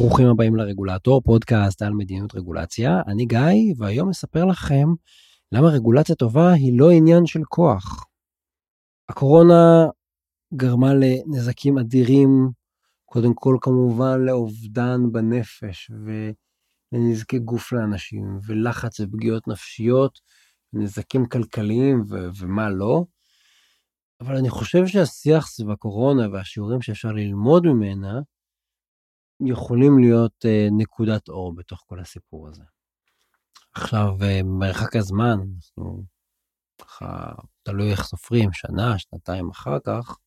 ברוכים הבאים לרגולטור, פודקאסט על מדיניות רגולציה. אני גיא, והיום אספר לכם למה רגולציה טובה היא לא עניין של כוח. הקורונה גרמה לנזקים אדירים, קודם כל כמובן לאובדן בנפש ולנזקי גוף לאנשים, ולחץ ופגיעות נפשיות, נזקים כלכליים ו- ומה לא. אבל אני חושב שהשיח סביב הקורונה והשיעורים שאפשר ללמוד ממנה, יכולים להיות uh, נקודת אור בתוך כל הסיפור הזה. עכשיו, uh, מרחק הזמן, אנחנו ככה, תלוי איך סופרים, שנה, שנתיים אחר כך,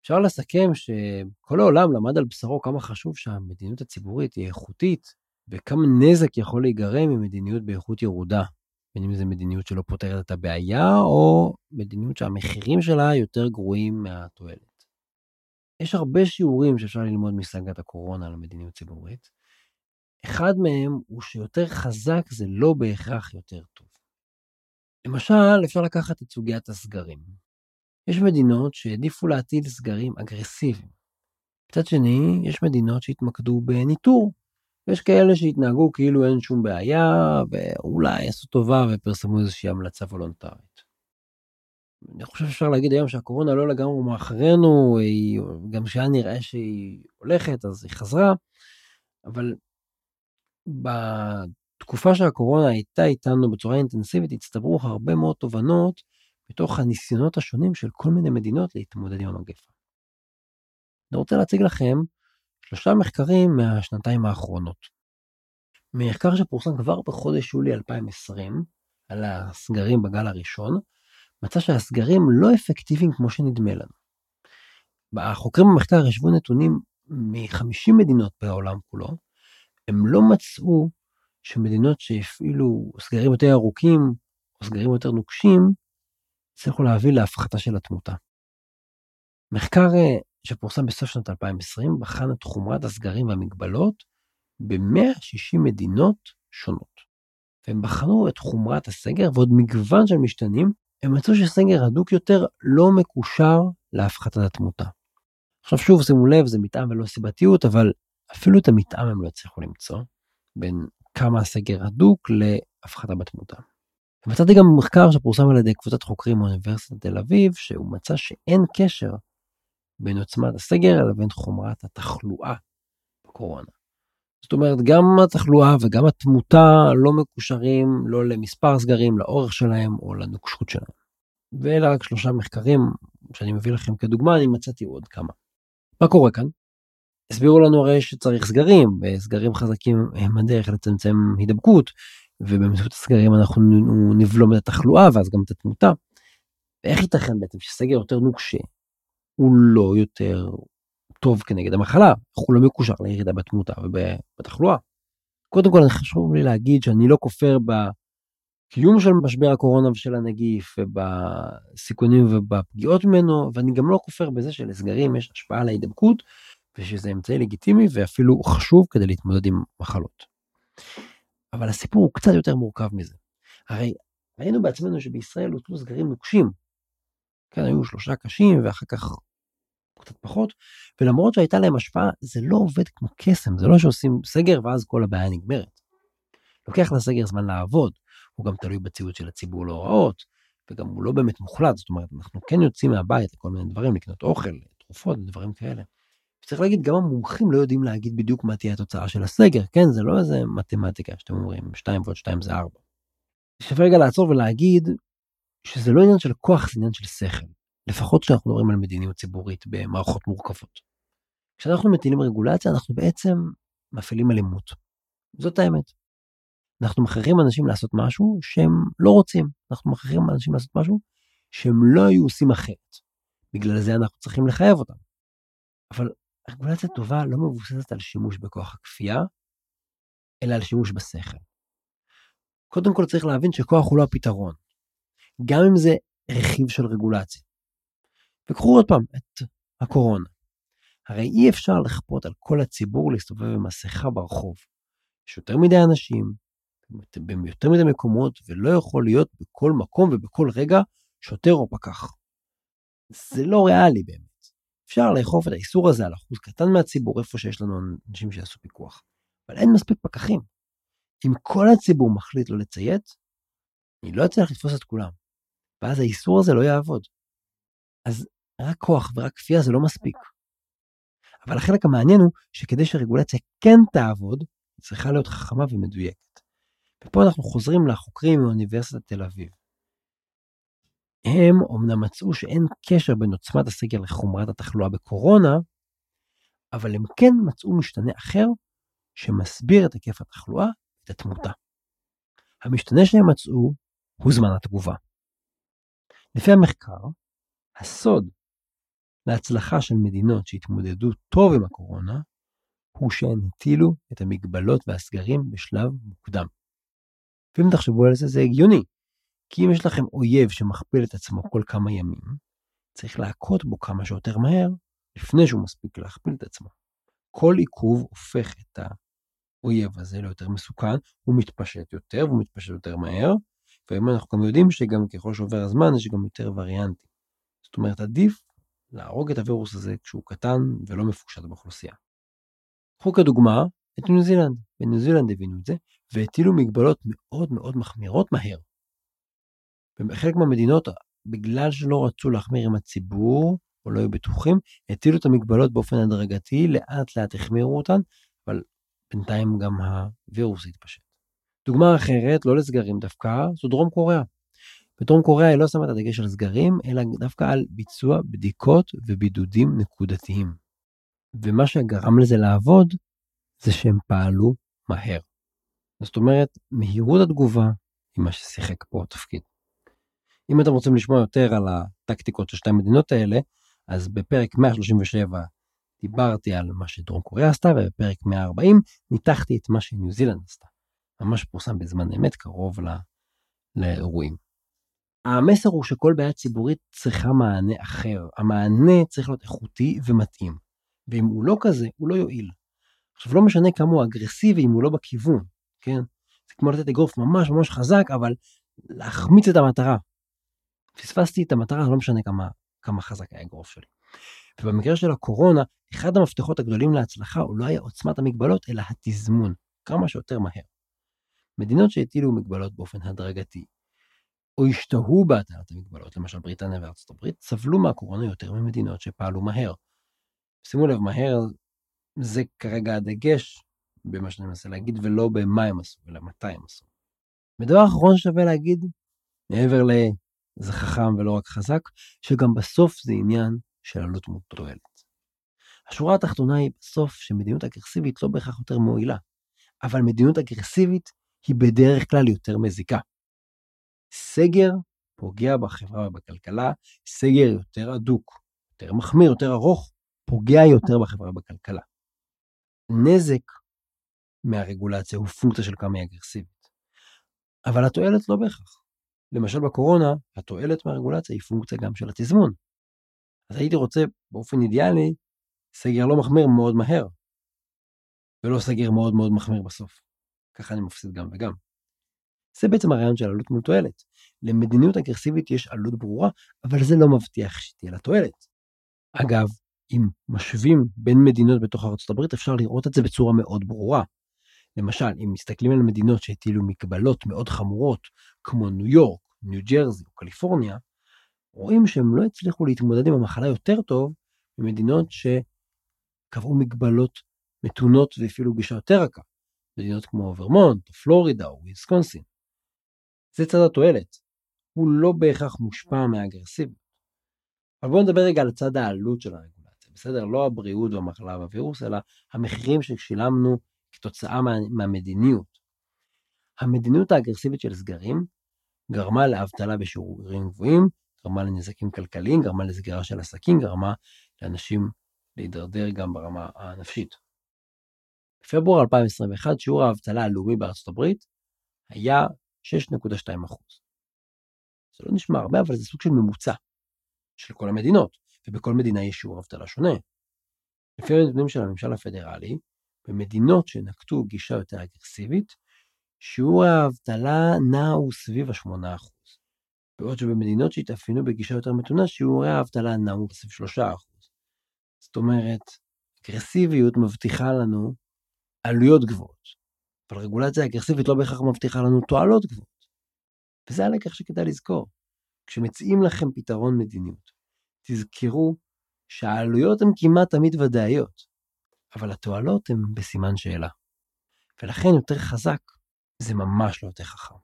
אפשר לסכם שכל העולם למד על בשרו כמה חשוב שהמדיניות הציבורית היא איכותית, וכמה נזק יכול להיגרם ממדיניות באיכות ירודה. בין אם זו מדיניות שלא פותרת את הבעיה, או מדיניות שהמחירים שלה יותר גרועים מהתועלת. יש הרבה שיעורים שאפשר ללמוד מסגת הקורונה על המדיניות ציבורית. אחד מהם הוא שיותר חזק זה לא בהכרח יותר טוב. למשל, אפשר לקחת את סוגיית הסגרים. יש מדינות שהעדיפו להטיל סגרים אגרסיביים. מצד שני, יש מדינות שהתמקדו בניטור. ויש כאלה שהתנהגו כאילו אין שום בעיה, ואולי עשו טובה ופרסמו איזושהי המלצה וולונטרית. אני חושב שאפשר להגיד היום שהקורונה לא לגמרי מאחרינו, היא, גם שהיה נראה שהיא הולכת אז היא חזרה, אבל בתקופה שהקורונה הייתה איתנו בצורה אינטנסיבית הצטברו הרבה מאוד תובנות בתוך הניסיונות השונים של כל מיני מדינות להתמודד עם המגפה. אני רוצה להציג לכם שלושה מחקרים מהשנתיים האחרונות. מחקר שפורסם כבר בחודש יולי 2020 על הסגרים בגל הראשון, מצא שהסגרים לא אפקטיביים כמו שנדמה לנו. החוקרים במחקר ישבו נתונים מ-50 מדינות בעולם כולו, הם לא מצאו שמדינות שהפעילו סגרים יותר ארוכים או סגרים יותר נוקשים, הצליחו להביא להפחתה של התמותה. מחקר אה, שפורסם בסוף שנת 2020 בחן את חומרת הסגרים והמגבלות ב-160 מדינות שונות. והם בחנו את חומרת הסגר ועוד מגוון של משתנים הם מצאו שסגר הדוק יותר לא מקושר להפחתת התמותה. עכשיו שוב שימו לב זה מתאם ולא סיבתיות אבל אפילו את המתאם הם לא הצליחו למצוא בין כמה הסגר הדוק להפחתה בתמותה. מצאתי גם מחקר שפורסם על ידי קבוצת חוקרים מאוניברסיטת תל אביב שהוא מצא שאין קשר בין עוצמת הסגר לבין חומרת התחלואה בקורונה. זאת אומרת גם התחלואה וגם התמותה לא מקושרים לא למספר סגרים, לאורך שלהם או לנוקשות שלהם. ואלה רק שלושה מחקרים שאני מביא לכם כדוגמה, אני מצאתי עוד כמה. מה קורה כאן? הסבירו לנו הרי שצריך סגרים, וסגרים חזקים הם הדרך לצמצם הידבקות, ובאמצעות הסגרים אנחנו נבלום את התחלואה ואז גם את התמותה. ואיך ייתכן בעצם שסגר יותר נוקשה הוא לא יותר טוב כנגד המחלה, הוא לא מקושר לירידה בתמותה ובתחלואה. קודם כל חשוב לי להגיד שאני לא כופר בקיום של משבר הקורונה ושל הנגיף ובסיכונים ובפגיעות ממנו ואני גם לא כופר בזה שלסגרים יש השפעה על ההידבקות ושזה אמצעי לגיטימי ואפילו חשוב כדי להתמודד עם מחלות. אבל הסיפור הוא קצת יותר מורכב מזה. הרי ראינו בעצמנו שבישראל הוטלו סגרים נוקשים. כן, היו שלושה קשים ואחר כך קצת פחות, ולמרות שהייתה להם השפעה, זה לא עובד כמו קסם, זה לא שעושים סגר ואז כל הבעיה נגמרת. לוקח לסגר זמן לעבוד, הוא גם תלוי בציוד של הציבור להוראות, וגם הוא לא באמת מוחלט, זאת אומרת, אנחנו כן יוצאים מהבית לכל מיני דברים, לקנות אוכל, תרופות, דברים כאלה. צריך להגיד, גם המומחים לא יודעים להגיד בדיוק מה תהיה התוצאה של הסגר, כן? זה לא איזה מתמטיקה שאתם אומרים, 2 ועוד 2 זה 4. שווה רגע לעצור ולהגיד שזה לא עניין של כוח, זה עניין של שכל. לפחות כשאנחנו מדברים על מדיניות ציבורית במערכות מורכבות. כשאנחנו מטילים רגולציה אנחנו בעצם מפעילים אלימות. זאת האמת. אנחנו מכריחים אנשים לעשות משהו שהם לא רוצים, אנחנו מכריחים אנשים לעשות משהו שהם לא היו עושים אחרת. בגלל זה אנחנו צריכים לחייב אותם. אבל רגולציה טובה לא מבוססת על שימוש בכוח הכפייה, אלא על שימוש בשכל. קודם כל צריך להבין שכוח הוא לא הפתרון. גם אם זה רכיב של רגולציה. וקחו עוד פעם את הקורונה. הרי אי אפשר לכפות על כל הציבור להסתובב עם מסכה ברחוב. יש יותר מדי אנשים, ביותר מדי מקומות, ולא יכול להיות בכל מקום ובכל רגע שוטר או פקח. זה לא ריאלי באמת. אפשר לאכוף את האיסור הזה על אחוז קטן מהציבור איפה שיש לנו אנשים שיעשו פיקוח. אבל אין מספיק פקחים. אם כל הציבור מחליט לא לציית, אני לא אצליח לתפוס את כולם. ואז האיסור הזה לא יעבוד. אז רק כוח ורק כפייה זה לא מספיק. אבל החלק המעניין הוא שכדי שהרגולציה כן תעבוד, היא צריכה להיות חכמה ומדויקת. ופה אנחנו חוזרים לחוקרים מאוניברסיטת תל אביב. הם אומנם מצאו שאין קשר בין עוצמת הסגר לחומרת התחלואה בקורונה, אבל הם כן מצאו משתנה אחר שמסביר את היקף התחלואה ואת התמותה. המשתנה שהם מצאו הוא זמן התגובה. לפי המחקר, הסוד להצלחה של מדינות שהתמודדו טוב עם הקורונה, הוא שהן הטילו את המגבלות והסגרים בשלב מוקדם. ואם תחשבו על זה, זה הגיוני. כי אם יש לכם אויב שמכפיל את עצמו כל כמה ימים, צריך להכות בו כמה שיותר מהר, לפני שהוא מספיק להכפיל את עצמו. כל עיכוב הופך את האויב הזה ליותר מסוכן, הוא מתפשט יותר והוא מתפשט יותר מהר, והיום אנחנו גם יודעים שגם ככל שעובר הזמן יש גם יותר וריאנטים. זאת אומרת, עדיף להרוג את הווירוס הזה כשהוא קטן ולא מפושט באוכלוסייה. קחו כדוגמה את ניו זילנד. בניו זילנד הבינו את זה, והטילו מגבלות מאוד מאוד מחמירות מהר. בחלק מהמדינות, בגלל שלא רצו להחמיר עם הציבור, או לא היו בטוחים, הטילו את המגבלות באופן הדרגתי, לאט לאט החמירו אותן, אבל בינתיים גם הווירוס התפשט. דוגמה אחרת, לא לסגרים דווקא, זו דרום קוריאה. בדרום קוריאה היא לא שמה את הדגש על סגרים, אלא דווקא על ביצוע בדיקות ובידודים נקודתיים. ומה שגרם לזה לעבוד, זה שהם פעלו מהר. זאת אומרת, מהירות התגובה היא מה ששיחק פה תפקיד. אם אתם רוצים לשמוע יותר על הטקטיקות של שתי המדינות האלה, אז בפרק 137 דיברתי על מה שדרום קוריאה עשתה, ובפרק 140 ניתחתי את מה שניו זילנד עשתה. ממש פורסם בזמן אמת קרוב לא, לאירועים. המסר הוא שכל בעיה ציבורית צריכה מענה אחר. המענה צריך להיות איכותי ומתאים. ואם הוא לא כזה, הוא לא יועיל. עכשיו, לא משנה כמה הוא אגרסיבי אם הוא לא בכיוון, כן? זה כמו לתת אגרוף ממש ממש חזק, אבל להחמיץ את המטרה. פספסתי את המטרה, לא משנה כמה, כמה חזק היה האגרוף שלי. ובמקרה של הקורונה, אחד המפתחות הגדולים להצלחה הוא לא היה עוצמת המגבלות, אלא התזמון, כמה שיותר מהר. מדינות שהטילו מגבלות באופן הדרגתי, או השתהו בהטלת המגבלות, למשל בריטניה וארצות הברית, סבלו מהקורונה יותר ממדינות שפעלו מהר. שימו לב, מהר זה כרגע הדגש במה שאני מנסה להגיד, ולא במה הם עשו, אלא מתי הם עשו. ודבר אחרון שווה להגיד, מעבר לזה חכם ולא רק חזק, שגם בסוף זה עניין של עלות מול תועלת. השורה התחתונה היא בסוף שמדיניות אגרסיבית לא בהכרח יותר מועילה, אבל מדיניות אגרסיבית היא בדרך כלל יותר מזיקה. סגר פוגע בחברה ובכלכלה, סגר יותר הדוק, יותר מחמיר, יותר ארוך, פוגע יותר בחברה ובכלכלה. נזק מהרגולציה הוא פונקציה של כמה היא אגרסיבית. אבל התועלת לא בהכרח. למשל בקורונה, התועלת מהרגולציה היא פונקציה גם של התזמון. אז הייתי רוצה באופן אידיאלי סגר לא מחמיר מאוד מהר, ולא סגר מאוד מאוד מחמיר בסוף. ככה אני מפסיד גם וגם. זה בעצם הרעיון של עלות מול תועלת. למדיניות אגרסיבית יש עלות ברורה, אבל זה לא מבטיח שתהיה לה תועלת. אגב, אם משווים בין מדינות בתוך הברית, אפשר לראות את זה בצורה מאוד ברורה. למשל, אם מסתכלים על מדינות שהטילו מגבלות מאוד חמורות, כמו ניו יורק, ניו ג'רזי או קליפורניה, רואים שהם לא הצליחו להתמודד עם המחלה יותר טוב ממדינות שקבעו מגבלות מתונות ואפילו גישה יותר רכה. מדינות כמו ורמונט, או פלורידה או וויסקונסין. זה צד התועלת. הוא לא בהכרח מושפע מהאגרסיביות. אבל בואו נדבר רגע על צד העלות של הרגולציה, בסדר? לא הבריאות והמחלה והווירוס, אלא המחירים ששילמנו כתוצאה מה, מהמדיניות. המדיניות האגרסיבית של סגרים גרמה לאבטלה בשיעורים גבוהים, גרמה לנזקים כלכליים, גרמה לסגירה של עסקים, גרמה לאנשים להידרדר גם ברמה הנפשית. בפברואר 2021 שיעור האבטלה הלאומי בארצות הברית היה 6.2%. זה לא נשמע הרבה, אבל זה סוג של ממוצע של כל המדינות, ובכל מדינה יש שיעור אבטלה שונה. לפי הנתונים של הממשל הפדרלי, במדינות שנקטו גישה יותר אגרסיבית, שיעור האבטלה נעו סביב ה-8%. בעוד שבמדינות שהתאפיינו בגישה יותר מתונה, שיעורי האבטלה נעו סביב 3%. זאת אומרת, אגרסיביות מבטיחה לנו עלויות גבוהות, אבל רגולציה אגרסיבית לא בהכרח מבטיחה לנו תועלות גבוהות. וזה הלקח שכדאי לזכור. כשמציעים לכם פתרון מדיניות, תזכרו שהעלויות הן כמעט תמיד ודאיות, אבל התועלות הן בסימן שאלה. ולכן יותר חזק זה ממש לא יותר חכם.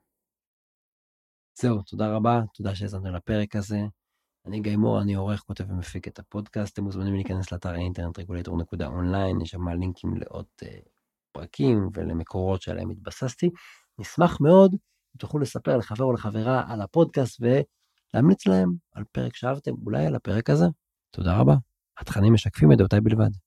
זהו, תודה רבה, תודה שהאזנתם לפרק הזה. אני גיא מור, אני עורך, כותב ומפיק את הפודקאסט, אתם מוזמנים להיכנס לאתר האינטרנט רגולטור.אונליין, יש שם לינקים לעוד uh, פרקים ולמקורות שעליהם התבססתי. נשמח מאוד אם תוכלו לספר לחבר או לחברה על הפודקאסט ולהמליץ להם על פרק שאהבתם, אולי על הפרק הזה. תודה רבה. התכנים משקפים את דעותיי בלבד.